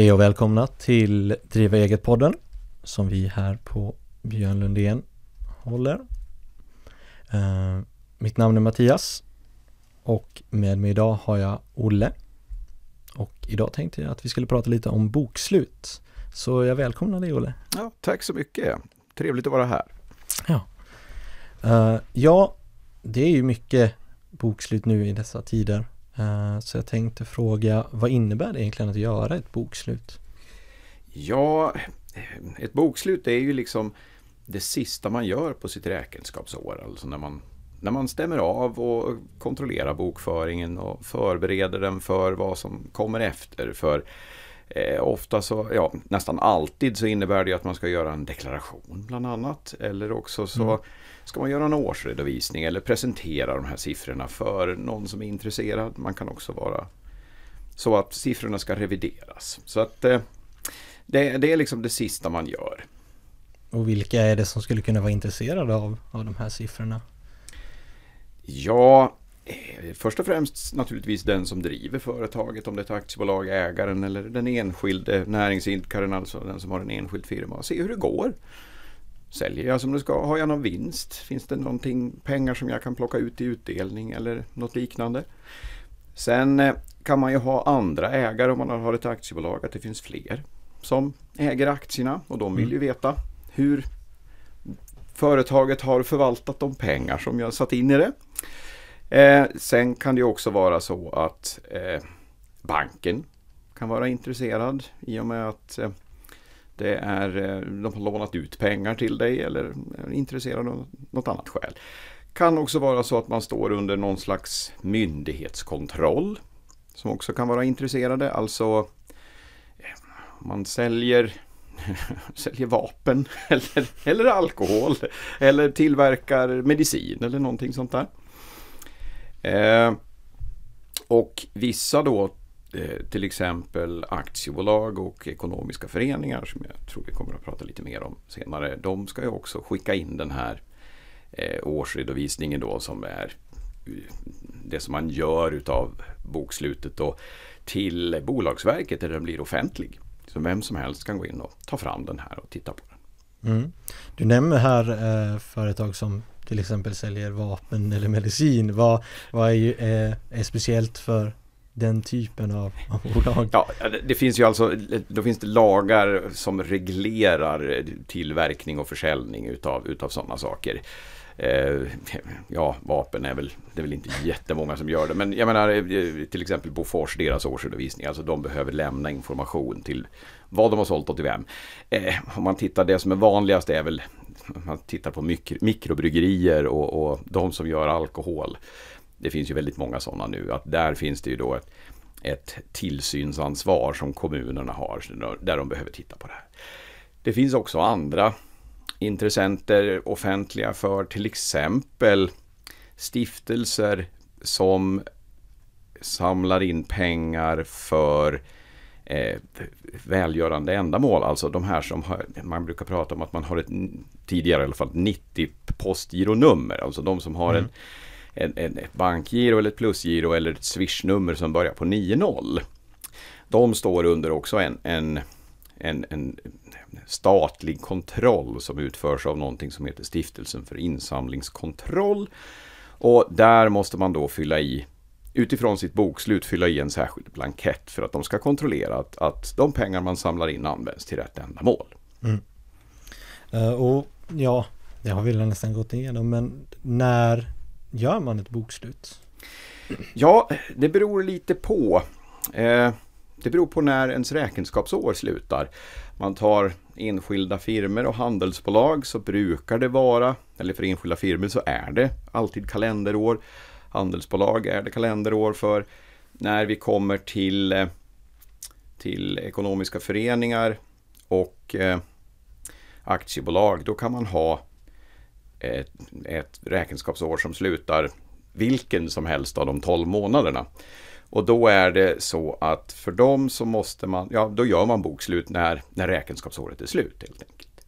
Hej och välkomna till Driva eget-podden som vi här på Björn Lundén håller. Uh, mitt namn är Mattias och med mig idag har jag Olle. Och idag tänkte jag att vi skulle prata lite om bokslut. Så jag välkomnar dig Olle. Ja, tack så mycket. Trevligt att vara här. Ja. Uh, ja, det är ju mycket bokslut nu i dessa tider. Uh, så jag tänkte fråga, vad innebär det egentligen att göra ett bokslut? Ja, ett bokslut är ju liksom det sista man gör på sitt räkenskapsår. Alltså när man, när man stämmer av och kontrollerar bokföringen och förbereder den för vad som kommer efter. För eh, ofta så, ja nästan alltid så innebär det att man ska göra en deklaration bland annat. Eller också så mm. Ska man göra en årsredovisning eller presentera de här siffrorna för någon som är intresserad. Man kan också vara så att siffrorna ska revideras. Så att eh, det, det är liksom det sista man gör. Och vilka är det som skulle kunna vara intresserade av, av de här siffrorna? Ja, eh, först och främst naturligtvis den som driver företaget, om det är ett aktiebolag, ägaren eller den enskilde näringsidkaren, alltså den som har en enskild firma. Se hur det går. Säljer jag som det ska? Har jag någon vinst? Finns det någonting, pengar som jag kan plocka ut i utdelning eller något liknande? Sen eh, kan man ju ha andra ägare om man har ett aktiebolag, att det finns fler som äger aktierna och de vill ju mm. veta hur företaget har förvaltat de pengar som jag satt in i det. Eh, sen kan det också vara så att eh, banken kan vara intresserad i och med att eh, det är, eh, de har lånat ut pengar till dig eller är intresserade av något annat skäl. Kan också vara så att man står under någon slags myndighetskontroll som också kan vara intresserade. Alltså eh, man säljer, säljer vapen eller, eller alkohol eller tillverkar medicin eller någonting sånt där. Eh, och vissa då Eh, till exempel aktiebolag och ekonomiska föreningar som jag tror vi kommer att prata lite mer om senare. De ska ju också skicka in den här eh, årsredovisningen då som är det som man gör utav bokslutet då till Bolagsverket där den blir offentlig. Så vem som helst kan gå in och ta fram den här och titta på den. Mm. Du nämner här eh, företag som till exempel säljer vapen eller medicin. Vad, vad är, ju, eh, är speciellt för den typen av, av bolag? Ja, det, finns ju alltså, då finns det lagar som reglerar tillverkning och försäljning utav, utav sådana saker. Eh, ja, vapen är väl, det är väl inte jättemånga som gör det. Men jag menar eh, till exempel Bofors, deras årsredovisning. Alltså de behöver lämna information till vad de har sålt och till vem. Eh, om man tittar, det som är vanligast är väl om man tittar på mikro, mikrobryggerier och, och de som gör alkohol. Det finns ju väldigt många sådana nu. Att där finns det ju då ett, ett tillsynsansvar som kommunerna har. Där de behöver titta på det här. Det finns också andra intressenter offentliga för till exempel stiftelser som samlar in pengar för eh, välgörande ändamål. Alltså de här som har, man brukar prata om att man har ett tidigare i alla fall 90 postgironummer. Alltså de som har mm. en, en, ett bankgiro eller ett plusgiro eller ett swishnummer som börjar på 90. De står under också en, en, en, en statlig kontroll som utförs av någonting som heter Stiftelsen för insamlingskontroll. Och där måste man då fylla i utifrån sitt bokslut fylla i en särskild blankett för att de ska kontrollera att, att de pengar man samlar in används till rätt ändamål. Mm. Eh, och ja, det har vi nästan gått igenom, men när gör man ett bokslut? Ja, det beror lite på. Eh, det beror på när ens räkenskapsår slutar. Man tar enskilda firmer och handelsbolag så brukar det vara, eller för enskilda firmor så är det alltid kalenderår. Handelsbolag är det kalenderår för. När vi kommer till, eh, till ekonomiska föreningar och eh, aktiebolag då kan man ha ett, ett räkenskapsår som slutar vilken som helst av de 12 månaderna. Och då är det så att för dem så måste man, ja då gör man bokslut när, när räkenskapsåret är slut helt enkelt.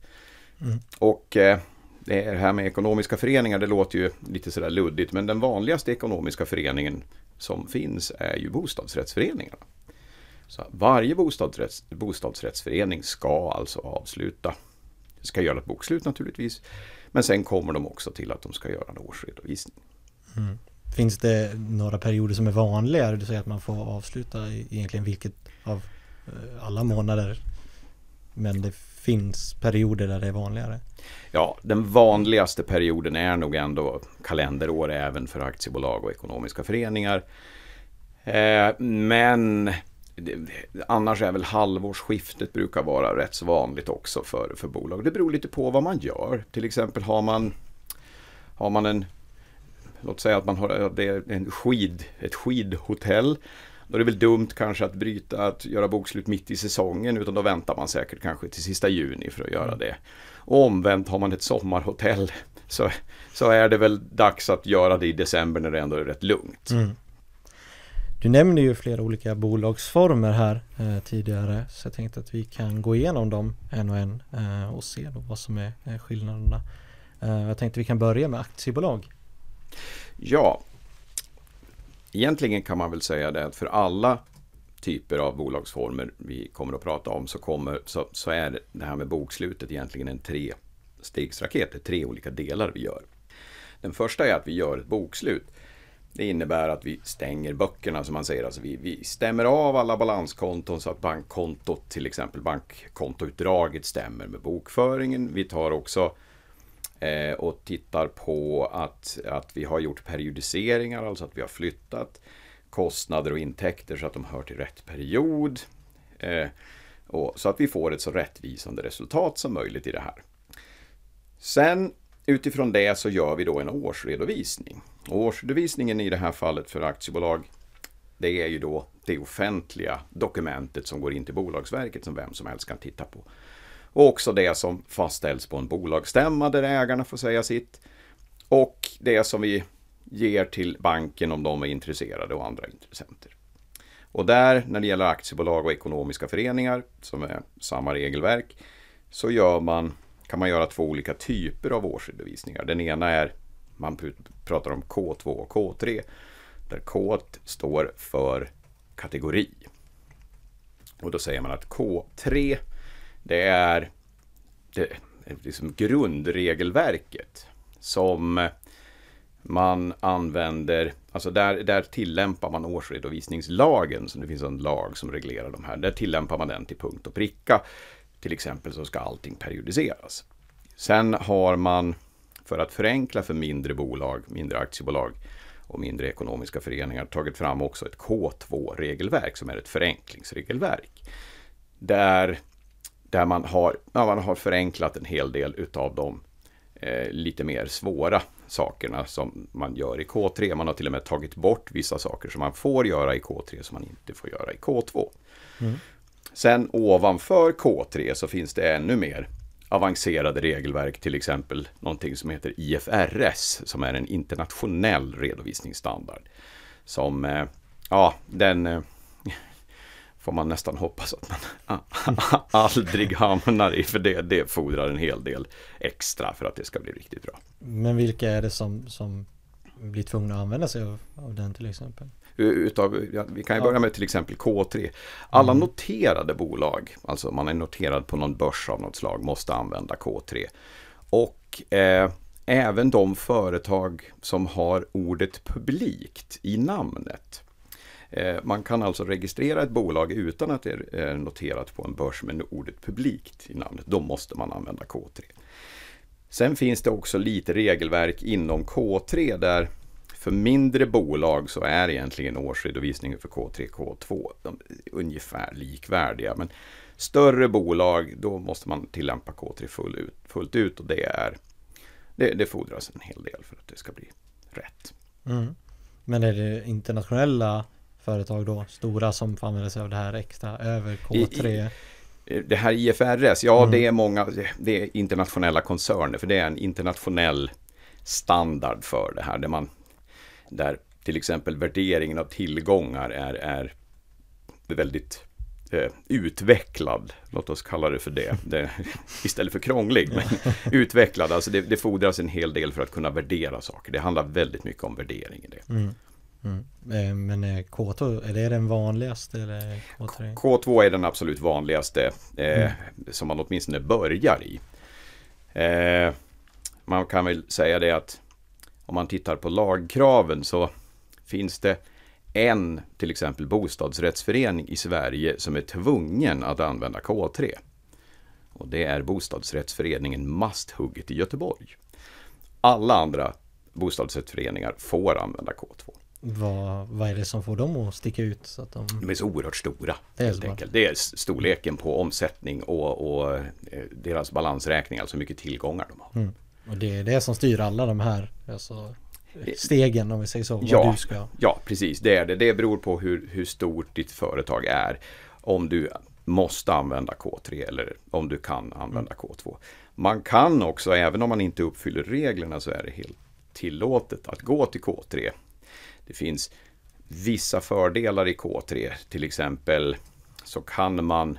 Mm. Och eh, det här med ekonomiska föreningar, det låter ju lite sådär luddigt, men den vanligaste ekonomiska föreningen som finns är ju bostadsrättsföreningarna. Så varje bostadsrätts, bostadsrättsförening ska alltså avsluta, ska göra ett bokslut naturligtvis, men sen kommer de också till att de ska göra en årsredovisning. Mm. Finns det några perioder som är vanligare? Du säger att man får avsluta egentligen vilket av eh, alla månader. Men det finns perioder där det är vanligare. Ja, den vanligaste perioden är nog ändå kalenderår även för aktiebolag och ekonomiska föreningar. Eh, men annars är väl halvårsskiftet brukar vara rätt så vanligt också för, för bolag. Det beror lite på vad man gör. Till exempel har man, har man en Låt säga att man har det är en skid, ett skidhotell. Då är det väl dumt kanske att bryta, att göra bokslut mitt i säsongen utan då väntar man säkert kanske till sista juni för att göra mm. det. Och omvänt har man ett sommarhotell så, så är det väl dags att göra det i december när det ändå är rätt lugnt. Mm. Du nämnde ju flera olika bolagsformer här eh, tidigare så jag tänkte att vi kan gå igenom dem en och en eh, och se vad som är eh, skillnaderna. Eh, jag tänkte vi kan börja med aktiebolag. Ja, egentligen kan man väl säga det att för alla typer av bolagsformer vi kommer att prata om så, kommer, så, så är det här med bokslutet egentligen en trestegsraket. Det är tre olika delar vi gör. Den första är att vi gör ett bokslut. Det innebär att vi stänger böckerna som man säger. Alltså vi, vi stämmer av alla balanskonton så att bankkontot, till exempel bankkontoutdraget stämmer med bokföringen. Vi tar också eh, och tittar på att, att vi har gjort periodiseringar, alltså att vi har flyttat kostnader och intäkter så att de hör till rätt period. Eh, och, så att vi får ett så rättvisande resultat som möjligt i det här. Sen utifrån det så gör vi då en årsredovisning. Och årsredovisningen i det här fallet för aktiebolag det är ju då det offentliga dokumentet som går in till Bolagsverket som vem som helst kan titta på. Och också det som fastställs på en bolagsstämma där ägarna får säga sitt. Och det som vi ger till banken om de är intresserade och andra intressenter. Och där, när det gäller aktiebolag och ekonomiska föreningar, som är samma regelverk, så gör man, kan man göra två olika typer av årsredovisningar. Den ena är, man pratar om K2 och K3, där K står för kategori. Och då säger man att K3 det är, det liksom grundregelverket som man använder, alltså där, där tillämpar man årsredovisningslagen, så det finns en lag som reglerar de här. Där tillämpar man den till punkt och pricka. Till exempel så ska allting periodiseras. Sen har man, för att förenkla för mindre bolag, mindre aktiebolag och mindre ekonomiska föreningar, tagit fram också ett K2-regelverk som är ett förenklingsregelverk. Där där man har, ja, man har förenklat en hel del utav de eh, lite mer svåra sakerna som man gör i K3. Man har till och med tagit bort vissa saker som man får göra i K3 som man inte får göra i K2. Mm. Sen ovanför K3 så finns det ännu mer avancerade regelverk, till exempel någonting som heter IFRS, som är en internationell redovisningsstandard. Som, eh, ja, den eh, får man nästan hoppas att man aldrig hamnar i. För det, det fordrar en hel del extra för att det ska bli riktigt bra. Men vilka är det som, som blir tvungna att använda sig av, av den till exempel? Utav, ja, vi kan ju börja med till exempel K3. Alla mm. noterade bolag, alltså man är noterad på någon börs av något slag, måste använda K3. Och eh, även de företag som har ordet publikt i namnet Eh, man kan alltså registrera ett bolag utan att det är noterat på en börs med ordet publikt i namnet. Då måste man använda K3. Sen finns det också lite regelverk inom K3 där för mindre bolag så är egentligen årsredovisningen för K3 K2 de ungefär likvärdiga. Men större bolag, då måste man tillämpa K3 full ut, fullt ut och det, är, det, det fordras en hel del för att det ska bli rätt. Mm. Men är det internationella företag då, stora som får använda sig av det här extra över K3? det här IFRS, ja mm. det är många, det är internationella koncerner för det är en internationell standard för det här. Där, man, där till exempel värderingen av tillgångar är, är väldigt eh, utvecklad, låt oss kalla det för det, det istället för krånglig. Men utvecklad, alltså det, det fordras en hel del för att kunna värdera saker. Det handlar väldigt mycket om värdering i det. Mm. Mm. Eh, Men är K2, är det den vanligaste eller K3? K2 är den absolut vanligaste eh, Mm. som man åtminstone börjar i. Eh, man kan väl säga det att om man tittar på lagkraven så finns det en till exempel bostadsrättsförening i Sverige som är tvungen att använda K3. Och det är bostadsrättsföreningen Masthugget i Göteborg. Alla andra bostadsrättsföreningar får använda K2. Vad, vad är det som får dem att sticka ut? Så att de... De är så oerhört stora. Det är helt. Det är storleken på omsättning och, och eh, deras balansräkning, alltså hur mycket tillgångar de har. Mm. Och det är det som styr alla de här alltså, stegen om vi säger så. Ja. ska... Ja, precis. Det är det. Det beror på hur, hur stort ditt företag är. Om du måste använda K3 eller om du kan använda K2. Man kan också, även om man inte uppfyller reglerna, så är det helt tillåtet att gå till K3. Det finns vissa fördelar i K3. Till exempel så kan man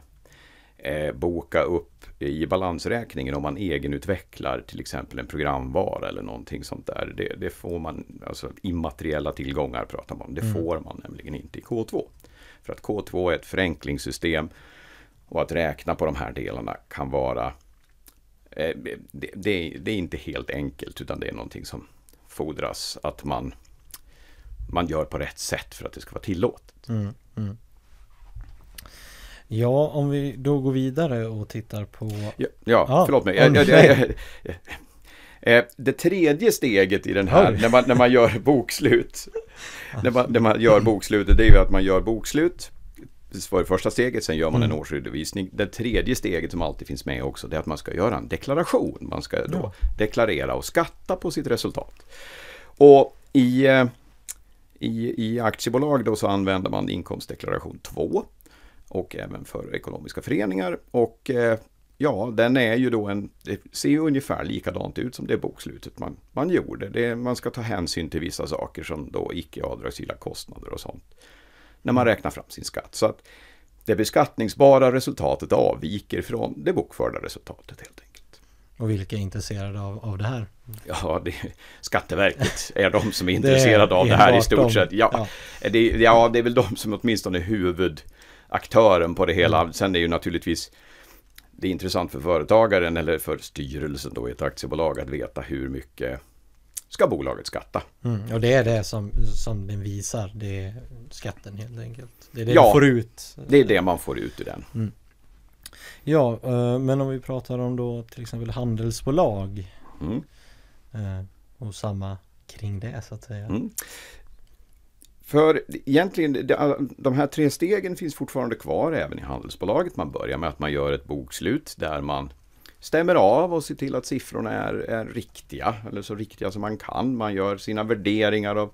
eh, boka upp i balansräkningen om man egenutvecklar till exempel en programvara eller någonting sånt där. Det, det får man, alltså immateriella tillgångar pratar man om. Det Mm. får man nämligen inte i K2. För att K2 är ett förenklingssystem och att räkna på de här delarna kan vara eh, det, det, det är inte helt enkelt utan det är någonting som fordras att man man gör på rätt sätt för att det ska vara tillåtet. Mm, mm. Ja, om vi då går vidare och tittar på... Ja, ja Ja, förlåt mig. Jag- jag- jag- Eh, Det tredje steget i den här, när man, när man gör bokslut, när man, när man gör bokslutet, det är ju att man gör bokslut. Det var det första steget, sen gör man en Mm. årsredovisning. Det tredje steget som alltid finns med också, det är att man ska göra en deklaration. Man ska då Ja. deklarera och skatta på sitt resultat. Och i, eh, i, i aktiebolag då så använder man inkomstdeklaration 2 och även för ekonomiska föreningar. Och eh, ja, den är ju då en, det ser ju ungefär likadant ut som det bokslutet man, man gjorde. Det, man ska ta hänsyn till vissa saker som då icke avdragsgilla kostnader och sånt. När man räknar fram sin skatt. Så att det beskattningsbara resultatet avviker från det bokförda resultatet helt enkelt. Och vilka är intresserade av, av det här? Ja, det, Skatteverket är de som är Det är intresserade av det här i stort de. sett. Ja, Det, ja, det är väl de som åtminstone är huvudaktören på det hela. Mm. Sen är ju naturligtvis det är intressant för företagaren eller för styrelsen då i ett aktiebolag att veta hur mycket ska bolaget skatta. Mm. Och det är det som, som den visar, det är skatten helt enkelt. Det är det Ja. du får ut. Det är det man får ut ur den. Ja, eh, men om vi pratar om då till exempel handelsbolag Mm. eh, och samma kring det så att säga. För egentligen, de här tre stegen finns fortfarande kvar även i handelsbolaget. Man börjar med att man gör ett bokslut där man stämmer av och ser till att siffrorna är, är riktiga, eller så riktiga som man kan. Man gör sina värderingar av,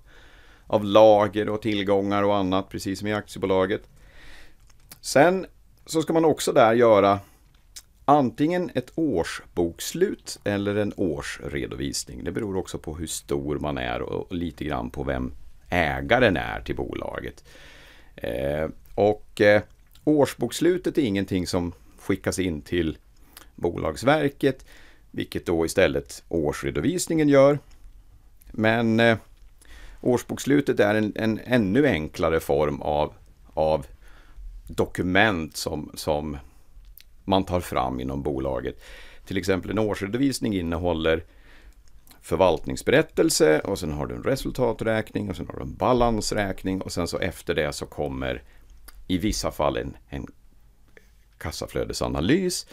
av lager och tillgångar och annat, precis som i aktiebolaget. Sen så ska man också där göra antingen ett årsbokslut eller en årsredovisning. Det beror också på hur stor man är och lite grann på vem ägaren är till bolaget. Eh, och eh, årsbokslutet är ingenting som skickas in till Bolagsverket, vilket då istället årsredovisningen gör. Men eh, årsbokslutet är en, en ännu enklare form av, av dokument som, som man tar fram inom bolaget. Till exempel en årsredovisning innehåller förvaltningsberättelse och sen har du en resultaträkning och sen har du en balansräkning och sen så efter det så kommer i vissa fall en, en kassaflödesanalys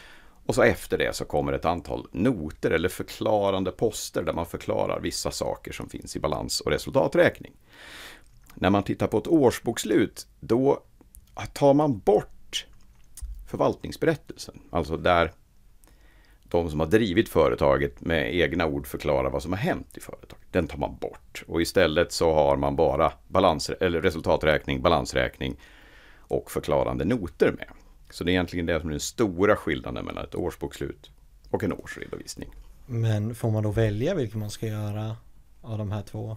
och så efter det så kommer ett antal noter eller förklarande poster där man förklarar vissa saker som finns i balans och resultaträkning. När man tittar på ett årsbokslut då tar man bort förvaltningsberättelsen, alltså där de som har drivit företaget med egna ord förklarar vad som har hänt i företaget. Den tar man bort och istället så har man bara balans, eller resultaträkning, balansräkning och förklarande noter med. Så det är egentligen det som är den stora skillnaden mellan ett årsbokslut och en årsredovisning. Men får man då välja vilken man ska göra av de här två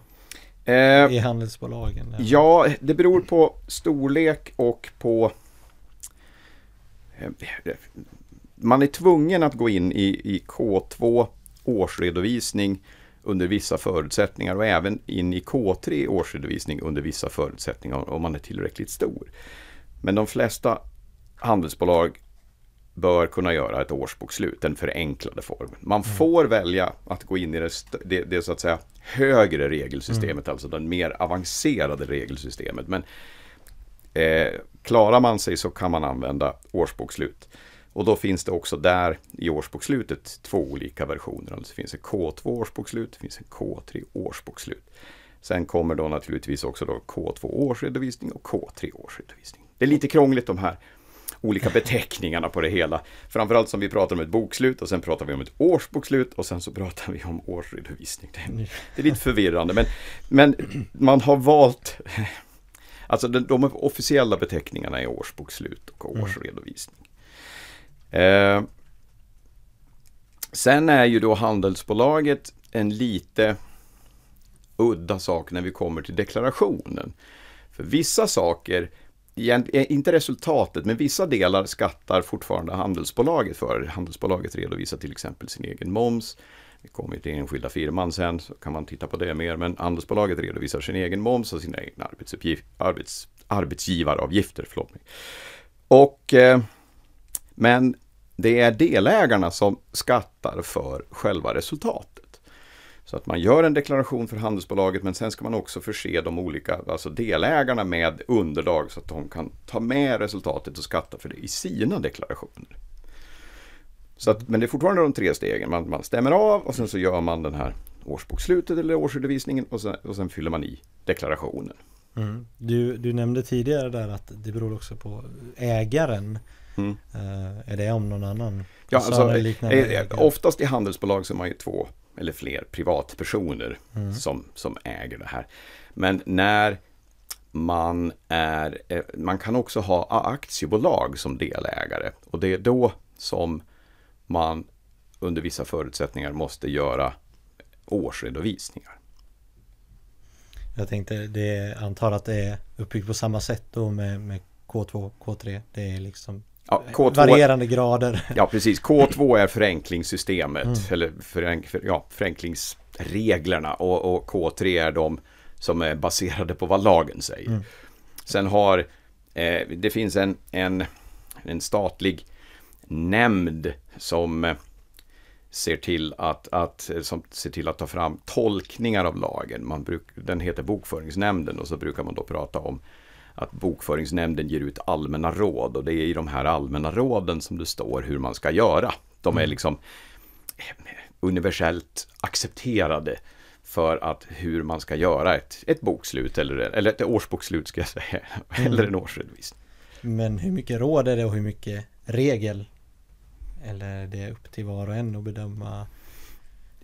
Eh, i handelsbolagen? eller? Ja, det beror på storlek och på... eh, Man är tvungen att gå in i, i K2 årsredovisning under vissa förutsättningar och även in i K3 årsredovisning under vissa förutsättningar om man är tillräckligt stor. Men de flesta handelsbolag bör kunna göra ett årsbokslut, den förenklade formen. Man mm. får välja att gå in i det, det, det så att säga högre regelsystemet, mm. alltså det mer avancerade regelsystemet. Men eh, klarar man sig så kan man använda årsbokslut. Och då finns det också där i årsbokslutet två olika versioner. Alltså det finns ett K2 årsbokslut, det finns en K3 årsbokslut. Sen kommer då naturligtvis också då K2 årsredovisning och K3 årsredovisning. Det är lite krångligt de här olika beteckningarna på det hela. Framförallt som vi pratar om ett bokslut och sen pratar vi om ett årsbokslut och sen så pratar vi om årsredovisning. Det är, det är lite förvirrande men, men man har valt Alltså de, de officiella beteckningarna är årsbokslut och mm. årsredovisning. Eh, sen är ju då handelsbolaget en lite udda sak när vi kommer till deklarationen. För vissa saker, eh, inte resultatet, men vissa delar skattar fortfarande handelsbolaget för. Handelsbolaget redovisar till exempel sin egen moms. Vi kommer till enskilda firman sen, så kan man titta på det mer. Men handelsbolaget redovisar sin egen moms och sina egna arbets, arbetsgivaravgifter. Förlåt mig. Och eh, men det är delägarna som skattar för själva resultatet. Så att man gör en deklaration för handelsbolaget men sen ska man också förse de olika alltså delägarna med underlag så att de kan ta med resultatet och skatta för det i sina deklarationer. Så att, men det är fortfarande de tre stegen. Man, man stämmer av och sen så gör man den här årsbokslutet eller årsredovisningen och sen, och sen fyller man i deklarationen. Mm. Du, du nämnde tidigare där att det beror också på ägaren Mm. Uh, är det om någon annan? Ja, alltså, eh, oftast i handelsbolag så är man ju två eller fler privatpersoner mm. som, som äger det här. Men när man är, eh, man kan också ha aktiebolag som delägare och det är då som man under vissa förutsättningar måste göra årsredovisningar. Jag tänkte, det antar att det är uppbyggt på samma sätt då med, med K2, K3. Det är liksom Ja, K2, varierande grader. Ja, precis. K2 är förenklingssystemet, mm. eller förenk, för, ja, förenklingsreglerna och, och, K3 är de som är baserade på vad lagen säger. Mm. Sen har eh, det finns en, en, en statlig nämnd som eh, ser till att, att, som ser till att ta fram tolkningar av lagen. Man bruk, den heter Bokföringsnämnden och så brukar man då prata om att Bokföringsnämnden ger ut allmänna råd och det är i de här allmänna råden som det står hur man ska göra. De är mm. liksom eh, universellt accepterade för att hur man ska göra ett, ett bokslut eller, eller ett årsbokslut ska jag säga, mm. eller en årsredovisning. Men hur mycket råd är det och hur mycket regel? Eller är det upp till var och en att bedöma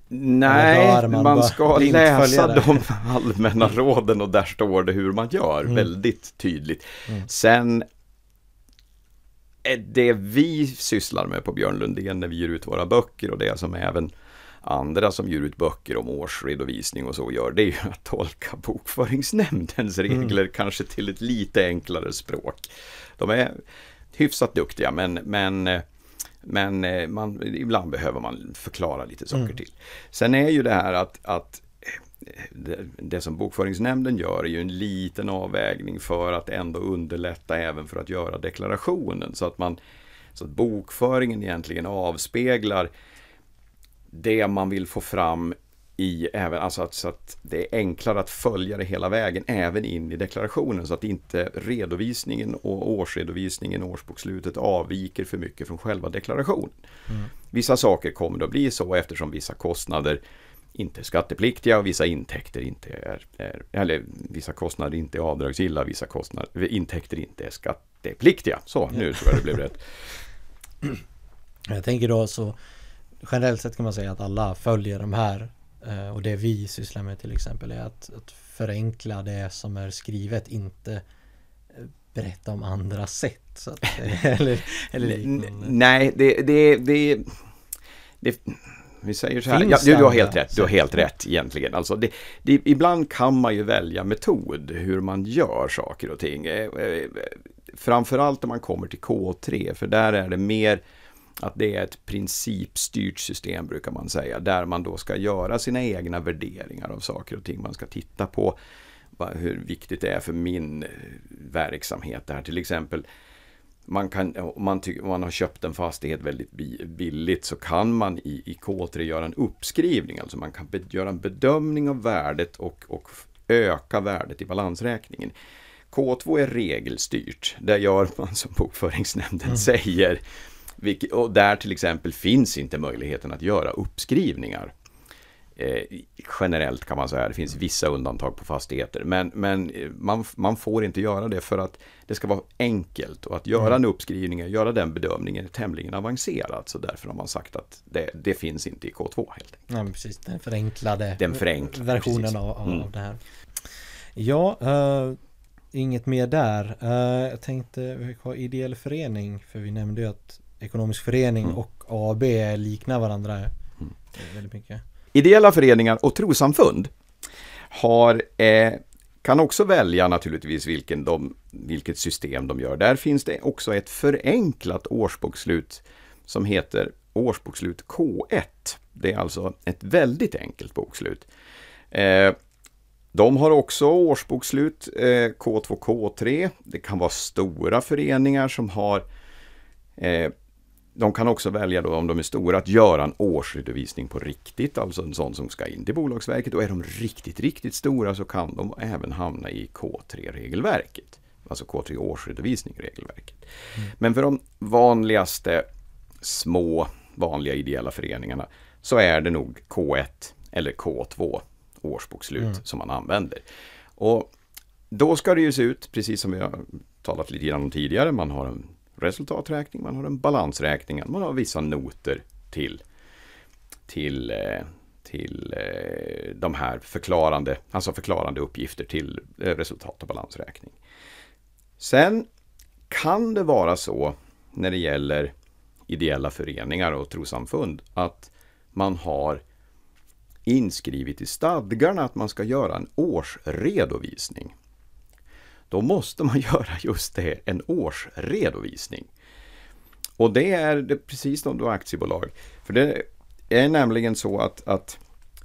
Nej, man, man ska läsa de allmänna råden och där står det hur man gör mm. väldigt tydligt. Mm. Sen det vi sysslar med på Björn Lundén när vi ger ut våra böcker och det som även andra som ger ut böcker om årsredovisning och så gör, det är ju att tolka bokföringsnämndens mm. regler mm. kanske till ett lite enklare språk. De är hyfsat duktiga men, men eh, men eh, man, ibland behöver man förklara lite saker mm. till. Sen är ju det här att, att eh, det, det, som Bokföringsnämnden gör är ju en liten avvägning för att ändå underlätta även för att göra deklarationen. Så att, man, så att bokföringen egentligen avspeglar det man vill få fram i även, alltså att, så att det är enklare att följa det hela vägen även in i deklarationen så att inte redovisningen och årsredovisningen och årsbokslutet avviker för mycket från själva deklarationen. Mm. Vissa saker kommer att bli så eftersom vissa kostnader inte är skattepliktiga och vissa intäkter inte är, är eller vissa kostnader inte är avdragsgilla, vissa kostnader, intäkter inte är skattepliktiga. Så, nu tror jag det blev rätt. Jag tänker då så generellt sett kan man säga att alla följer de här och det vi sysslar med till exempel är att, att förenkla det som är skrivet, inte eh, berätta om andra sätt. Att, eller, eller Nej, det, det, det, det vi säger så här, ja, du, du, har helt rätt, du har helt rätt egentligen. Alltså det, det, ibland kan man ju välja metod hur man gör saker och ting. Eh, framförallt om man kommer till K3, för där är det mer att det är ett principstyrt system brukar man säga, där man då ska göra sina egna värderingar av saker och ting. Man ska titta på hur viktigt det är för min eh, verksamhet. Det här till exempel man kan, om man, tycker, man har köpt en fastighet väldigt billigt så kan man i, i K3 göra en uppskrivning. Alltså man kan göra en bedömning av värdet och, och öka värdet i balansräkningen. K2 är regelstyrt. Där gör man som bokföringsnämnden mm. säger. Och där till exempel finns inte möjligheten att göra uppskrivningar. Eh, generellt kan man säga, det finns vissa undantag på fastigheter. Men, men eh, man, man får inte göra det för att det ska vara enkelt. Och att göra mm. en uppskrivning, göra den bedömningen är tämligen avancerat. Så därför har man sagt att det, det finns inte i K2 helt enkelt. Ja, precis. Den förenklade den förenklade, versionen av, av mm. det här. Ja, uh, inget mer där. Uh, jag tänkte vi har ideell förening, för vi nämnde ju att ekonomisk förening mm. och AB liknar varandra mm. väldigt mycket. Ideella föreningar och trosamfund har, eh, kan också välja naturligtvis vilken de, vilket system de gör. Där finns det också ett förenklat årsbokslut som heter årsbokslut K1. Det är alltså ett väldigt enkelt bokslut. Eh, de har också årsbokslut eh, K2, K3. Det kan vara stora föreningar som har eh, de kan också välja då om de är stora att göra en årsredovisning på riktigt, alltså en sån som ska in till Bolagsverket. Och är de riktigt, riktigt stora så kan de även hamna i K3-regelverket. Alltså K3 årsredovisning-regelverket. Mm. Men för de vanligaste små vanliga ideella föreningarna så är det nog K1 eller K2 årsbokslut mm. som man använder. Och då ska det ju se ut, precis som vi har talat lite grann om tidigare, man har en resultaträkning, man har en balansräkning, man har vissa noter till, till, eh, till eh, de här förklarande, alltså förklarande uppgifter till eh, resultat och balansräkning. Sen kan det vara så när det gäller ideella föreningar och trosamfund att man har inskrivet i stadgarna att man ska göra en årsredovisning då måste man göra just det, en årsredovisning. Och det är det precis som du aktiebolag. För det är nämligen så att, att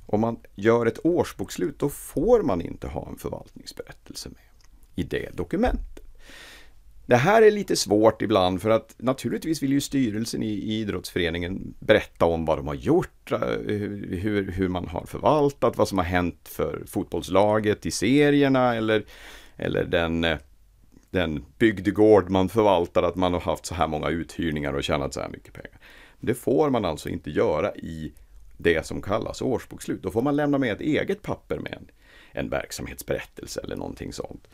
om man gör ett årsbokslut då får man inte ha en förvaltningsberättelse med i det dokumentet. Det här är lite svårt ibland för att naturligtvis vill ju styrelsen i idrottsföreningen berätta om vad de har gjort, eh, hur, hur man har förvaltat, vad som har hänt för fotbollslaget i serierna eller eller den, eh, den bygdegård man förvaltar, att man har haft så här många uthyrningar och tjänat så här mycket pengar. Det får man alltså inte göra i det som kallas årsbokslut. Då får man lämna med ett eget papper med en, en verksamhetsberättelse eller någonting sånt.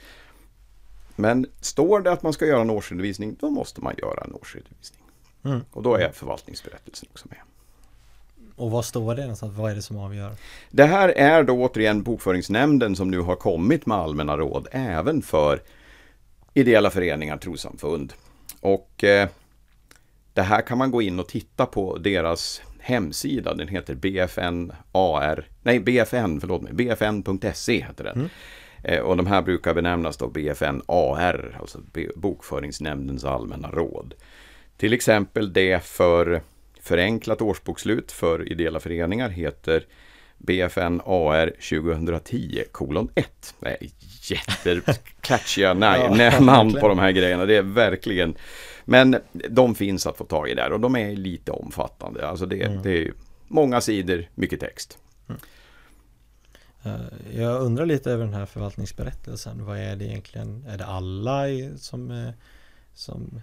Men står det att man ska göra en årsredovisning, då måste man göra en årsredovisning. Mm. Och då är förvaltningsberättelsen också med. Och vad står det någonstans? Vad är det som avgör? Det här är då återigen Bokföringsnämnden som nu har kommit med allmänna råd även för ideella föreningar, trossamfund. Och eh, det här kan man gå in och titta på deras hemsida. Den heter BFNAR, nej BFN, förlåt mig, BFN.se heter den. Mm. Eh, och de här brukar benämnas då BFNAR, alltså Bokföringsnämndens allmänna råd. Till exempel det för förenklat årsbokslut för ideella föreningar heter BFN AR 2010 kolon 1. Det är jättecatchiga ja, namn på de här grejerna. Det är verkligen Men de finns att få tag i där och de är lite omfattande. Alltså det, mm. det är många sidor, mycket text. Mm. Eh, jag undrar lite över den här förvaltningsberättelsen. Vad är det egentligen? Är det alla som, som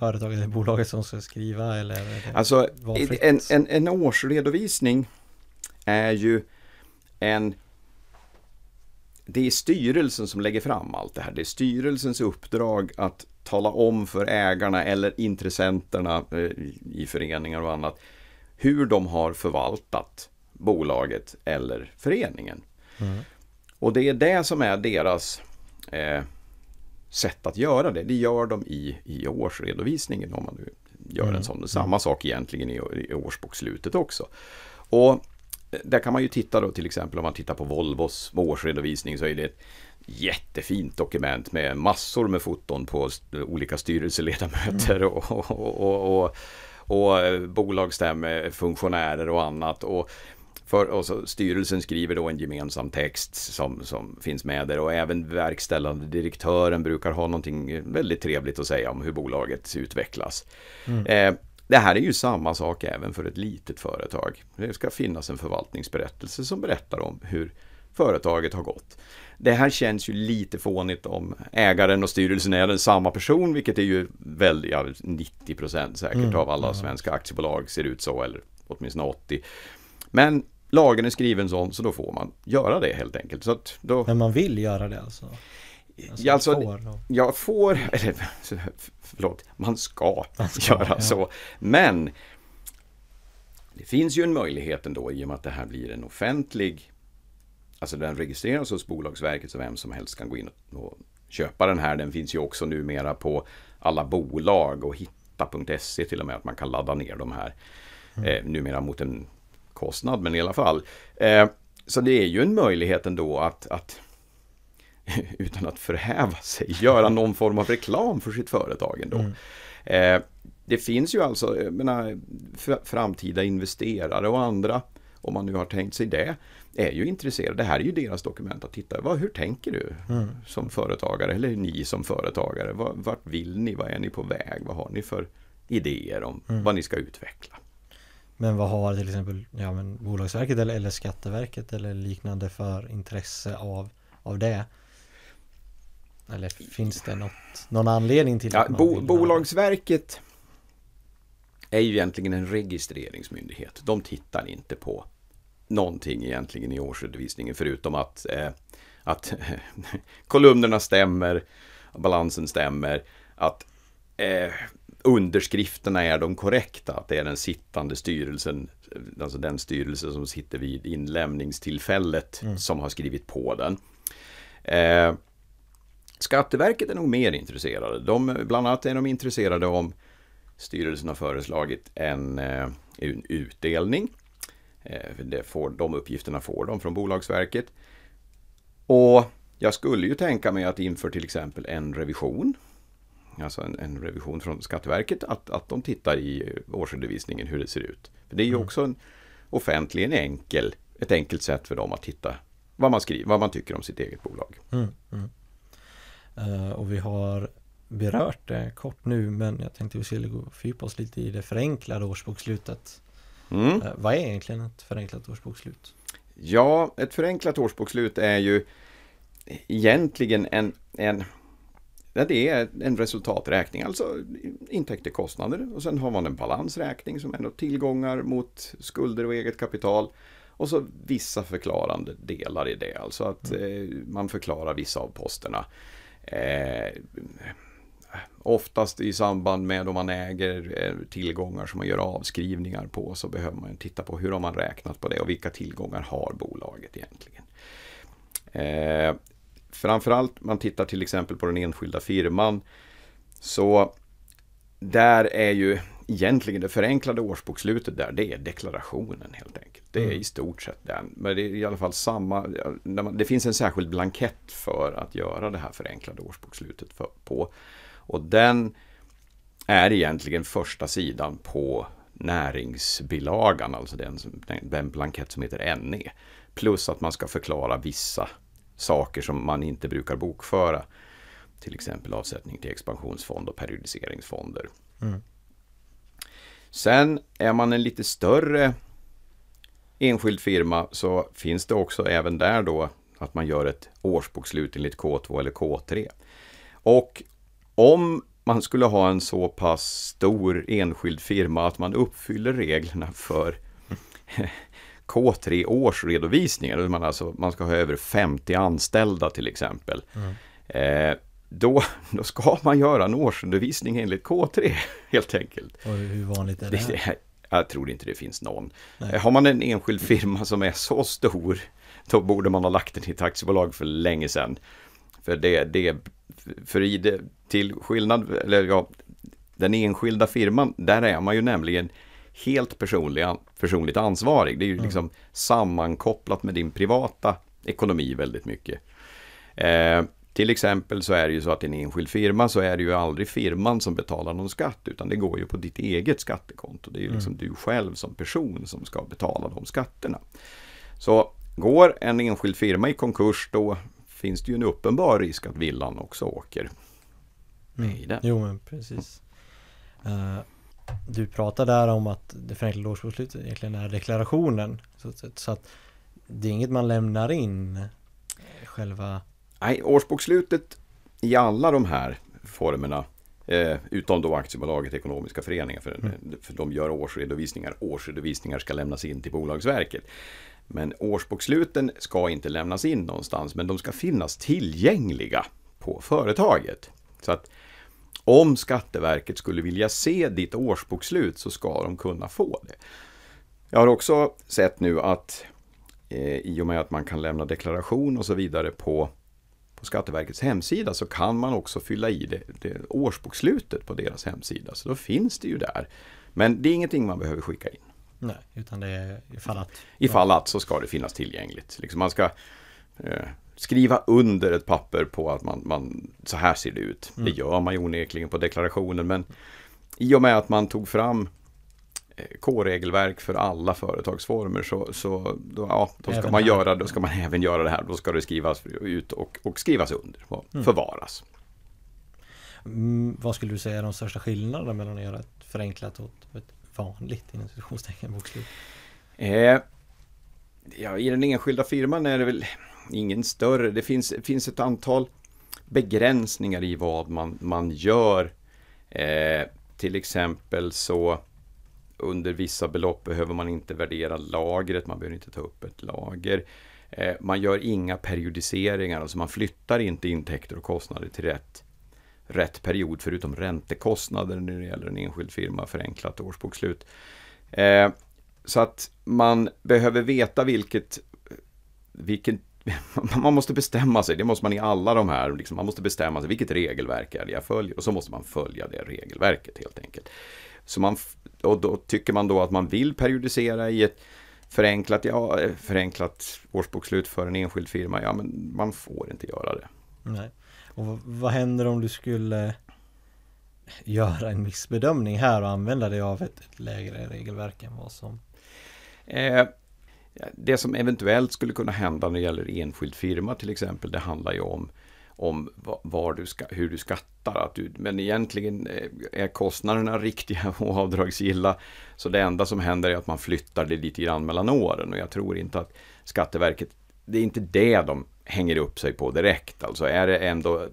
företaget eller bolaget som ska skriva? Eller alltså en, en, en årsredovisning är ju en det är styrelsen som lägger fram allt det här. Det är styrelsens uppdrag att tala om för ägarna eller intressenterna eh, i föreningar och annat hur de har förvaltat bolaget eller föreningen. Mm. Och det är det som är deras eh, sätt att göra det. Det gör de i, i årsredovisningen om man nu gör mm. en sån. Samma sak egentligen i, i årsbokslutet också. Och där kan man ju titta då till exempel om man tittar på Volvos årsredovisning så är det ett jättefint dokument med massor med foton på olika styrelseledamöter mm. och, och, och, och eh, bolagsstämmefunktionärer och annat. Och, för, och så styrelsen skriver då en gemensam text som, som finns med där och även verkställande direktören brukar ha någonting väldigt trevligt att säga om hur bolaget utvecklas. Mm. Eh, det här är ju samma sak även för ett litet företag. Det ska finnas en förvaltningsberättelse som berättar om hur företaget har gått. Det här känns ju lite fånigt om ägaren och styrelsen är den samma person, vilket är ju väldigt, ja, 90% säkert mm, av alla svenska aktiebolag ser ut så, eller åtminstone 80. Men lagen är skriven sån, så då får man göra det helt enkelt. Så då... Men man vill göra det alltså? Alltså, ja, alltså, får, jag får, eller förlåt, man ska, man ska göra ja. så. Men det finns ju en möjlighet ändå i och med att det här blir en offentlig Alltså den registreras hos Bolagsverket så vem som helst kan gå in och köpa den här. Den finns ju också numera på alla bolag och hitta.se till och med att man kan ladda ner de här. Mm. Eh, numera mot en kostnad men i alla fall. Eh, så det är ju en möjlighet ändå att, att utan att förhäva sig göra någon form av reklam för sitt företag ändå. Mm. Eh, det finns ju alltså menar, framtida investerare och andra om man nu har tänkt sig det är ju intresserade. Det här är ju deras dokument att titta vad, Hur tänker du mm. som företagare eller ni som företagare? Vart vill ni? Vad är ni på väg? Vad har ni för idéer om mm. vad ni ska utveckla? Men vad har till exempel ja, men Bolagsverket eller, eller Skatteverket eller liknande för intresse av, av det? Eller finns det något, någon anledning till ja, bo, Bolagsverket är ju egentligen en registreringsmyndighet. De tittar inte på någonting egentligen i årsredovisningen förutom att, eh, att kolumnerna stämmer, balansen stämmer, att eh, underskrifterna är de korrekta, att det är den sittande styrelsen, alltså den styrelse som sitter vid inlämningstillfället mm. som har skrivit på den. Eh, Skatteverket är nog mer intresserade. De, bland annat är de intresserade om styrelsen har föreslagit en, eh, en utdelning Eh, det får, de uppgifterna får de från Bolagsverket. Och jag skulle ju tänka mig att inför till exempel en revision, alltså en, en revision från Skatteverket, att, att de tittar i årsredovisningen hur det ser ut. För Det är ju mm. också en offentlig, en enkel, ett enkelt sätt för dem att titta vad man skriver, vad man tycker om sitt eget bolag. Mm, mm. Uh, och vi har berört det kort nu men jag tänkte vi skulle fördjupa oss lite i det förenklade årsbokslutet. Mm. Eh, vad är egentligen ett förenklat årsbokslut? Ja, ett förenklat årsbokslut är ju egentligen en, en det är en resultaträkning, alltså intäkter, kostnader och sen har man en balansräkning som är tillgångar mot skulder och eget kapital. Och så vissa förklarande delar i det, alltså att mm. eh, man förklarar vissa av posterna. Eh, Oftast i samband med om man äger eh, tillgångar som man gör avskrivningar på så behöver man titta på hur har man räknat på det och vilka tillgångar har bolaget egentligen. Eh, framförallt man tittar till exempel på den enskilda firman så där är ju egentligen det förenklade årsbokslutet där, det är deklarationen helt enkelt. Det är mm. i stort sett den. Men det är i alla fall samma, det finns en särskild blankett för att göra det här förenklade årsbokslutet för, på. Och den är egentligen första sidan på näringsbilagan, alltså den, den blankett som heter NE. Plus att man ska förklara vissa saker som man inte brukar bokföra. Till exempel avsättning till expansionsfond och periodiseringsfonder. Mm. Sen är man en lite större enskild firma så finns det också även där då att man gör ett årsbokslut enligt K2 eller K3. Och om man skulle ha en så pass stor enskild firma att man uppfyller reglerna för K3 årsredovisningar, man, alltså, man ska ha över 50 anställda till exempel. Mm. Eh, då, då ska man göra en årsredovisning enligt K3 helt enkelt. Och hur vanligt är det? det jag tror inte det finns någon. Nej. Har man en enskild firma som är så stor, då borde man ha lagt den i ett aktiebolag för länge sedan. För det, det för i det, till skillnad, eller ja, den enskilda firman, där är man ju nämligen helt personlig, personligt ansvarig. Det är ju mm. liksom sammankopplat med din privata ekonomi väldigt mycket. Eh, Till exempel så är det ju så att i en enskild firma så är det ju aldrig firman som betalar någon skatt utan det går ju på ditt eget skattekonto. Det är ju liksom du själv som person som ska betala de skatterna. Så går en enskild firma i konkurs då finns det ju en uppenbar risk att villan också åker med i den. Jo men precis. Eh, du pratar där om att det förenklade årsbokslutet egentligen är deklarationen. Så, så, att det är inget man lämnar in eh, själva Nej, årsbokslutet i alla de här formerna eh, utom då aktiebolaget ekonomiska föreningar för, Mm. för de gör årsredovisningar. Årsredovisningar ska lämnas in till Bolagsverket. Men årsboksluten ska inte lämnas in någonstans men de ska finnas tillgängliga på företaget. Så att om Skatteverket skulle vilja se ditt årsbokslut så ska de kunna få det. Jag har också sett nu att eh, i och med att man kan lämna deklaration och så vidare på, på Skatteverkets hemsida så kan man också fylla i det, det årsbokslutet på deras hemsida. Så då finns det ju där. Men det är ingenting man behöver skicka in. Nej, utan det är ifall att Ifall att så ska det finnas tillgängligt. Liksom man ska eh, skriva under ett papper på att man, man så här ser det ut. Det gör man ju onekligen på deklarationen men i och med att man tog fram eh, K-regelverk för alla företagsformer så, så då, ja, då ska Även man här. göra, då ska man även göra det här. Då ska det skrivas ut och, och skrivas under och förvaras. Mm, vad skulle du säga är de största skillnaderna mellan att göra ett förenklat och ett vanligt inom bokslut? Eh, ja, I den enskilda firman är det väl ingen större. Det finns, finns ett antal begränsningar i vad man, man gör. Eh, till exempel så under vissa belopp behöver man inte värdera lagret, man behöver inte ta upp ett lager. Eh, man gör inga periodiseringar, alltså man flyttar inte intäkter och kostnader till rätt, rätt period förutom räntekostnader när det gäller en enskild firma, förenklat årsbokslut. Eh, så att man behöver veta vilket, vilken, man måste bestämma sig, det måste man i alla de här, liksom, man måste bestämma sig vilket regelverk är det jag följer och så måste man följa det regelverket helt enkelt. Så man, och då tycker man då att man vill periodisera i ett förenklat, ja, förenklat årsbokslut för en enskild firma, ja men man får inte göra det. Nej. Och vad, vad händer om du skulle göra en missbedömning här och använda dig av ett, ett lägre regelverk än vad som Eh, det som eventuellt skulle kunna hända när det gäller enskild firma till exempel, det handlar ju om, om var du ska, hur du skattar. Att du, men egentligen eh, är kostnaderna riktiga och avdragsgilla. Så det enda som händer är att man flyttar det lite grann mellan åren. Och jag tror inte att Skatteverket, det är inte det de hänger upp sig på direkt. Alltså är det ändå,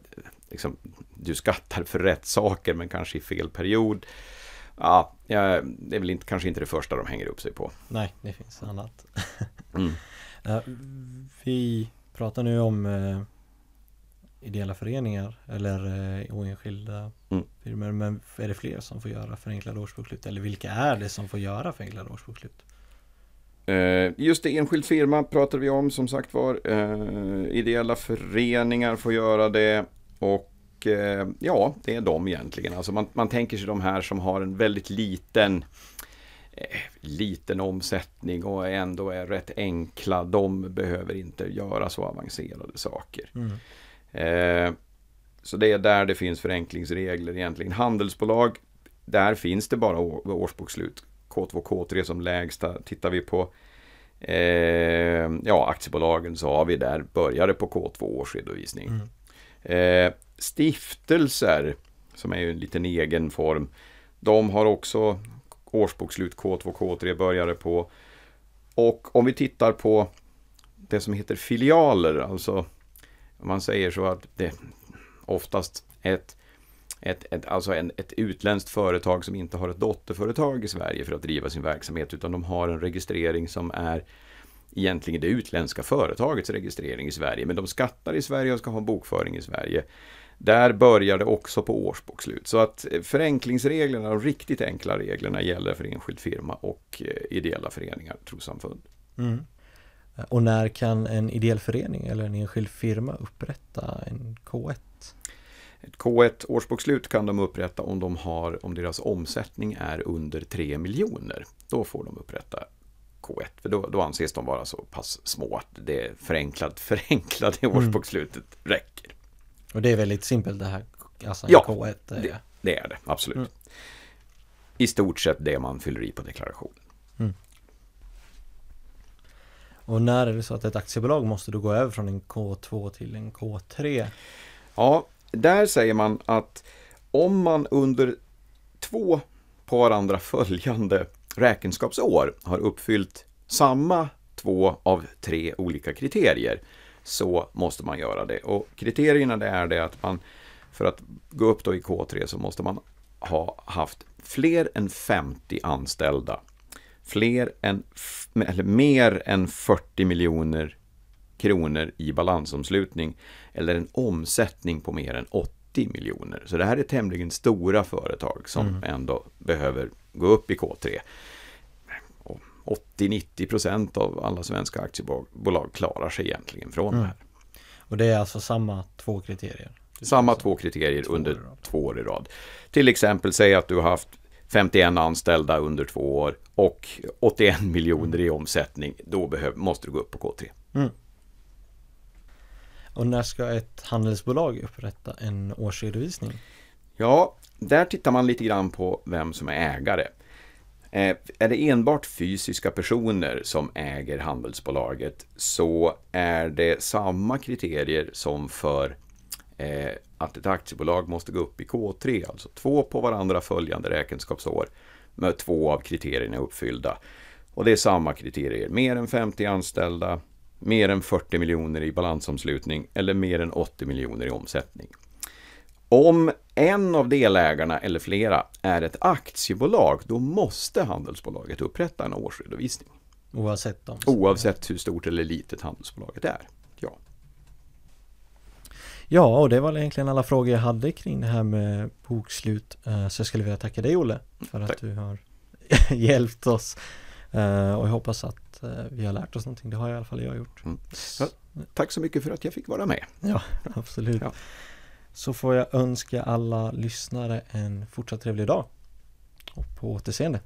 liksom, du skattar för rätt saker men kanske i fel period. Ja, ja, det är väl inte, kanske inte det första de hänger upp sig på. Nej, det finns annat. Mm. Vi pratar nu om eh, ideella föreningar eller eh, oenskilda Mm. firmor. Men är det fler som får göra förenklade årsbokslut? Eller vilka är det som får göra förenklade årsbokslut? Eh, Just det, enskild firma pratar vi om som sagt var. Ideella föreningar får göra det. Och eh, ja, det är de egentligen. Alltså man, man tänker sig de här som har en väldigt liten eh, liten omsättning och ändå är rätt enkla. De behöver inte göra så avancerade saker. Mm. Eh, så det är där det finns förenklingsregler egentligen. Handelsbolag, där finns det bara årsbokslut. K2, K3 som lägsta. Tittar vi på eh, ja, aktiebolagen så har vi där började på K2 årsredovisning. Mm. Eh, stiftelser, som är ju en liten egen form, de har också årsbokslut K2, K3 började på. Och om vi tittar på det som heter filialer, alltså om man säger så att det oftast ett, ett, ett, alltså en, ett utländskt företag som inte har ett dotterföretag i Sverige för att driva sin verksamhet utan de har en registrering som är egentligen det utländska företagets registrering i Sverige men de skattar i Sverige och ska ha en bokföring i Sverige. Där börjar det också på årsbokslut. Så att eh, förenklingsreglerna, de riktigt enkla reglerna gäller för enskild firma och eh, ideella föreningar, trossamfund. Mm. Och när kan en ideell förening eller en enskild firma upprätta en K1? Ett K1 årsbokslut kan de upprätta om, de har, om deras omsättning är under 3 miljoner. Då får de upprätta K1, för då, då anses de vara så pass små att det förenklad, förenklade årsbokslutet räcker. Och det är väldigt simpelt det här, alltså Ja, K1. är- det- Det är det, absolut. Mm. I stort sett det man fyller i på deklarationen. Och när är det så att ett aktiebolag måste då gå över från en K2 till en K3? Ja, där säger man att om man under två på varandra följande räkenskapsår har uppfyllt samma två av tre olika kriterier så måste man göra det. Och kriterierna det är det att man för att gå upp då i K3 så måste man ha haft fler än 50 anställda. Fler än, eller mer än 40 miljoner kronor i balansomslutning eller en omsättning på mer än 80 miljoner. Så det här är tämligen stora företag som ändå behöver gå upp i K3. Och 80-90 procent av alla svenska aktiebolag klarar sig egentligen från Mm. det här. Och det är alltså samma två kriterier? Samma två kriterier Två under två år i rad. Till exempel, säg att du har haft 51 anställda under två år och 81 miljoner i omsättning. Då måste du gå upp på K3. Och när ska ett handelsbolag upprätta en årsredovisning? Ja, där tittar man lite grann på vem som är ägare. Eh, är det enbart fysiska personer som äger handelsbolaget så är det samma kriterier som för eh, att ett aktiebolag måste gå upp i K3, alltså två på varandra följande räkenskapsår med två av kriterierna uppfyllda. Och det är samma kriterier, mer än 50 anställda, mer än 40 miljoner i balansomslutning eller mer än 80 miljoner i omsättning. Om en av delägarna eller flera är ett aktiebolag, då måste handelsbolaget upprätta en årsredovisning. Oavsett dem? Oavsett hur stort eller litet handelsbolaget är. Ja. Ja, och det var egentligen alla frågor jag hade kring det här med bokslut. Eh, Så jag skulle vilja tacka dig Olle för att Tack. du har hjälpt oss. Eh, Och jag hoppas att eh, vi har lärt oss någonting. Det har i alla fall jag gjort. Mm. Ja. Tack så mycket för att jag fick vara med. Ja, absolut. Ja. Så får jag önska alla lyssnare en fortsatt trevlig dag. Och på återseende.